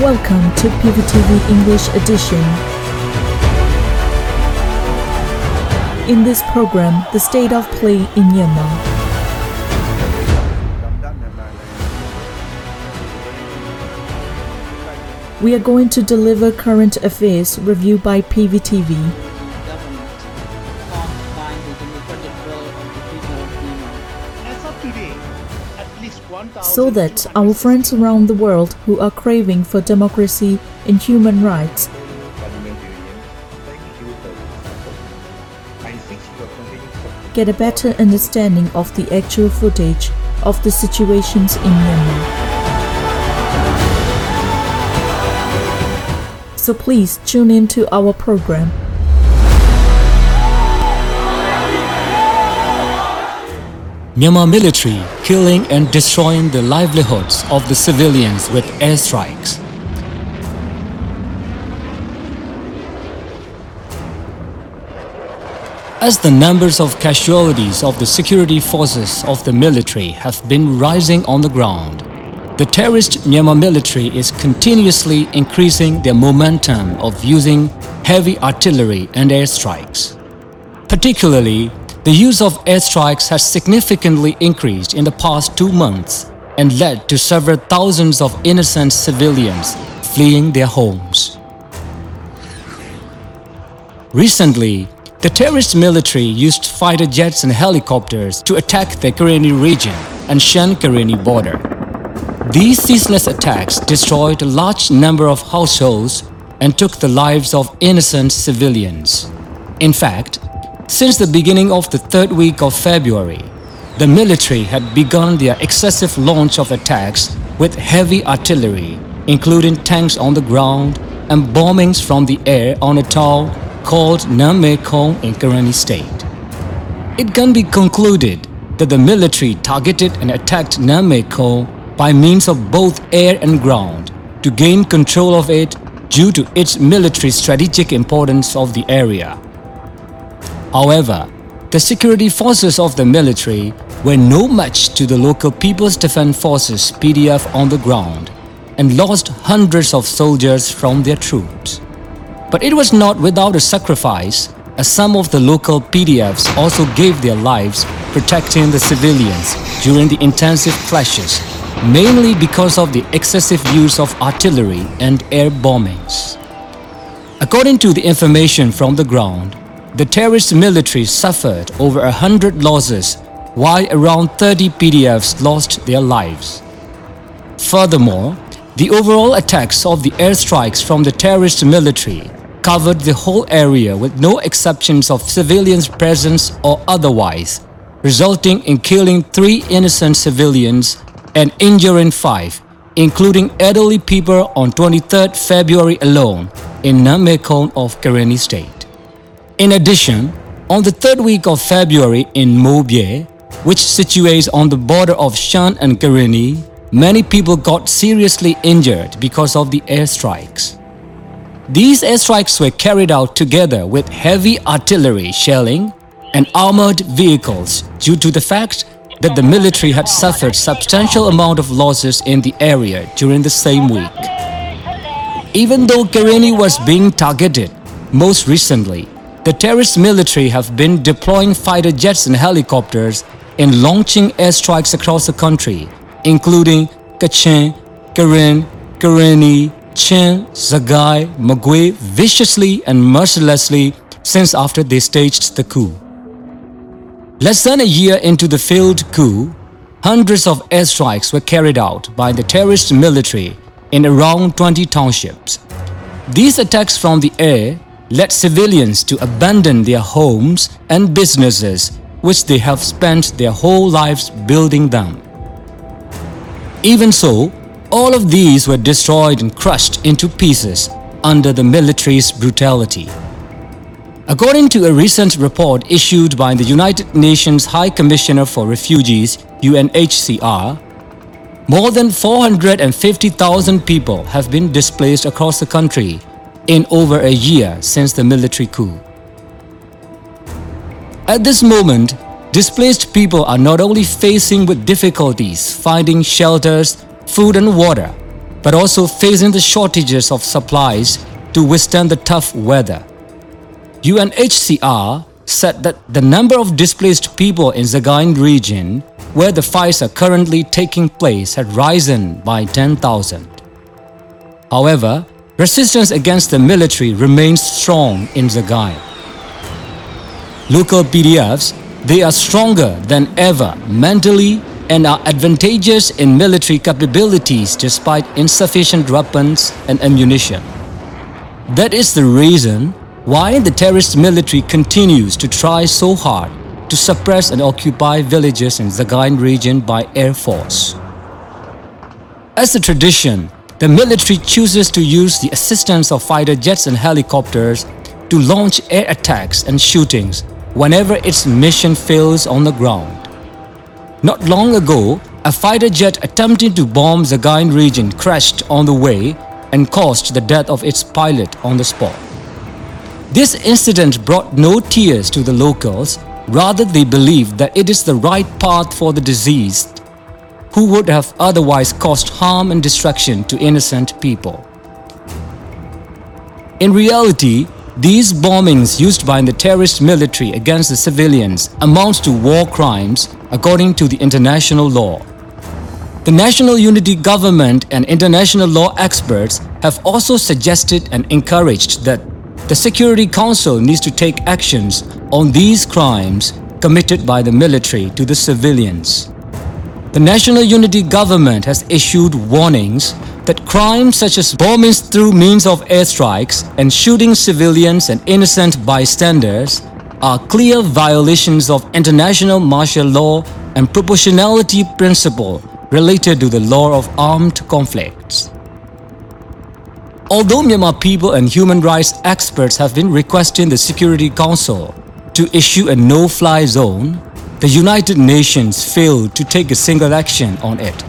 Welcome to PVTV English Edition. In this program, the state of play in Yemen. We are going to deliver current affairs review by PVTV. So that our friends around the world who are craving for democracy and human rights get a better understanding of the actual footage of the situations in Myanmar. So please tune in to our program. Myanmar military killing and destroying the livelihoods of the civilians with airstrikes. As the numbers of casualties of the security forces of the military have been rising on the ground, the terrorist Myanmar military is continuously increasing their momentum of using heavy artillery and airstrikes. Particularly, the use of airstrikes has significantly increased in the past two months and led to several thousands of innocent civilians fleeing their homes. Recently, the terrorist military used fighter jets and helicopters to attack the Karenni region and Shan Karenni border. These ceaseless attacks destroyed a large number of households and took the lives of innocent civilians. In fact, since the beginning of the third week of February, the military had begun their excessive launch of attacks with heavy artillery, including tanks on the ground and bombings from the air on a town called Namekong in Karenni state. It can be concluded that the military targeted and attacked Namekong by means of both air and ground to gain control of it due to its military strategic importance of the area. However, the security forces of the military were no match to the local People's Defense Forces PDF on the ground and lost hundreds of soldiers from their troops. But it was not without a sacrifice, as some of the local PDFs also gave their lives protecting the civilians during the intensive clashes, mainly because of the excessive use of artillery and air bombings. According to the information from the ground, the terrorist military suffered over a hundred losses, while around 30 PDFs lost their lives. Furthermore, the overall attacks of the airstrikes from the terrorist military covered the whole area with no exceptions of civilians' presence or otherwise, resulting in killing three innocent civilians and injuring five, including elderly people on 23rd February alone in Namekong of Karenni state. In addition, on the third week of February in Mobye, which situates on the border of Shan and Karenni, many people got seriously injured because of the airstrikes. These airstrikes were carried out together with heavy artillery shelling and armored vehicles due to the fact that the military had suffered substantial amount of losses in the area during the same week. Even though Karenni was being targeted most recently, the terrorist military have been deploying fighter jets and helicopters and launching airstrikes across the country, including Kachin, Karen, Karenni, Chin, Sagaing, Magwe viciously and mercilessly since after they staged the coup. Less than a year into the failed coup, hundreds of airstrikes were carried out by the terrorist military in around 20 townships. These attacks from the air led civilians to abandon their homes and businesses which they have spent their whole lives building them. Even so, all of these were destroyed and crushed into pieces under the military's brutality. According to a recent report issued by the United Nations High Commissioner for Refugees, UNHCR, more than 450,000 people have been displaced across the country in over a year since the military coup. At this moment, displaced people are not only facing with difficulties finding shelters, food and water, but also facing the shortages of supplies to withstand the tough weather. UNHCR said that the number of displaced people in Sagaing region, where the fights are currently taking place, had risen by 10,000. However, resistance against the military remains strong in Sagaing. Local PDFs, they are stronger than ever mentally and are advantageous in military capabilities despite insufficient weapons and ammunition. That is the reason why the terrorist military continues to try so hard to suppress and occupy villages in Sagaing region by air force. As a tradition, the military chooses to use the assistance of fighter jets and helicopters to launch air attacks and shootings whenever its mission fails on the ground. Not long ago, a fighter jet attempting to bomb Sagaing region crashed on the way and caused the death of its pilot on the spot. This incident brought no tears to the locals, rather they believed that it is the right path for the deceased, who would have otherwise caused harm and destruction to innocent people. In reality, these bombings used by the terrorist military against the civilians amounts to war crimes according to the international law. The National Unity Government and international law experts have also suggested and encouraged that the Security Council needs to take actions on these crimes committed by the military to the civilians. The National Unity Government has issued warnings that crimes such as bombings through means of airstrikes and shooting civilians and innocent bystanders are clear violations of international martial law and proportionality principle related to the law of armed conflicts. Although Myanmar people and human rights experts have been requesting the Security Council to issue a no-fly zone, the United Nations failed to take a single action on it.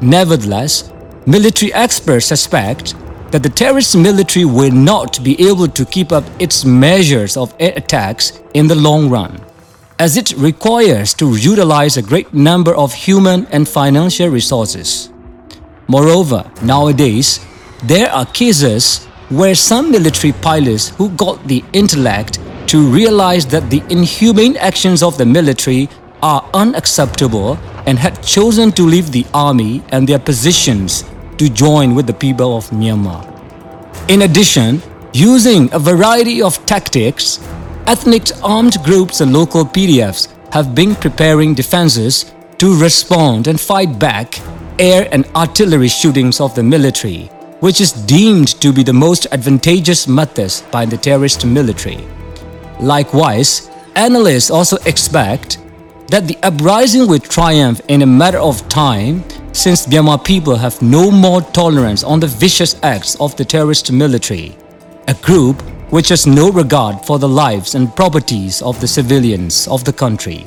Nevertheless, military experts suspect that the terrorist military will not be able to keep up its measures of air attacks in the long run, as it requires to utilize a great number of human and financial resources. Moreover, nowadays, there are cases where some military pilots who got the intellect to realize that the inhumane actions of the military are unacceptable and had chosen to leave the army and their positions to join with the people of Myanmar. In addition, using a variety of tactics, ethnic armed groups and local PDFs have been preparing defenses to respond and fight back air and artillery shootings of the military which is deemed to be the most advantageous method by the terrorist military. Likewise, analysts also expect that the uprising will triumph in a matter of time since Myanmar people have no more tolerance on the vicious acts of the terrorist military, a group which has no regard for the lives and properties of the civilians of the country.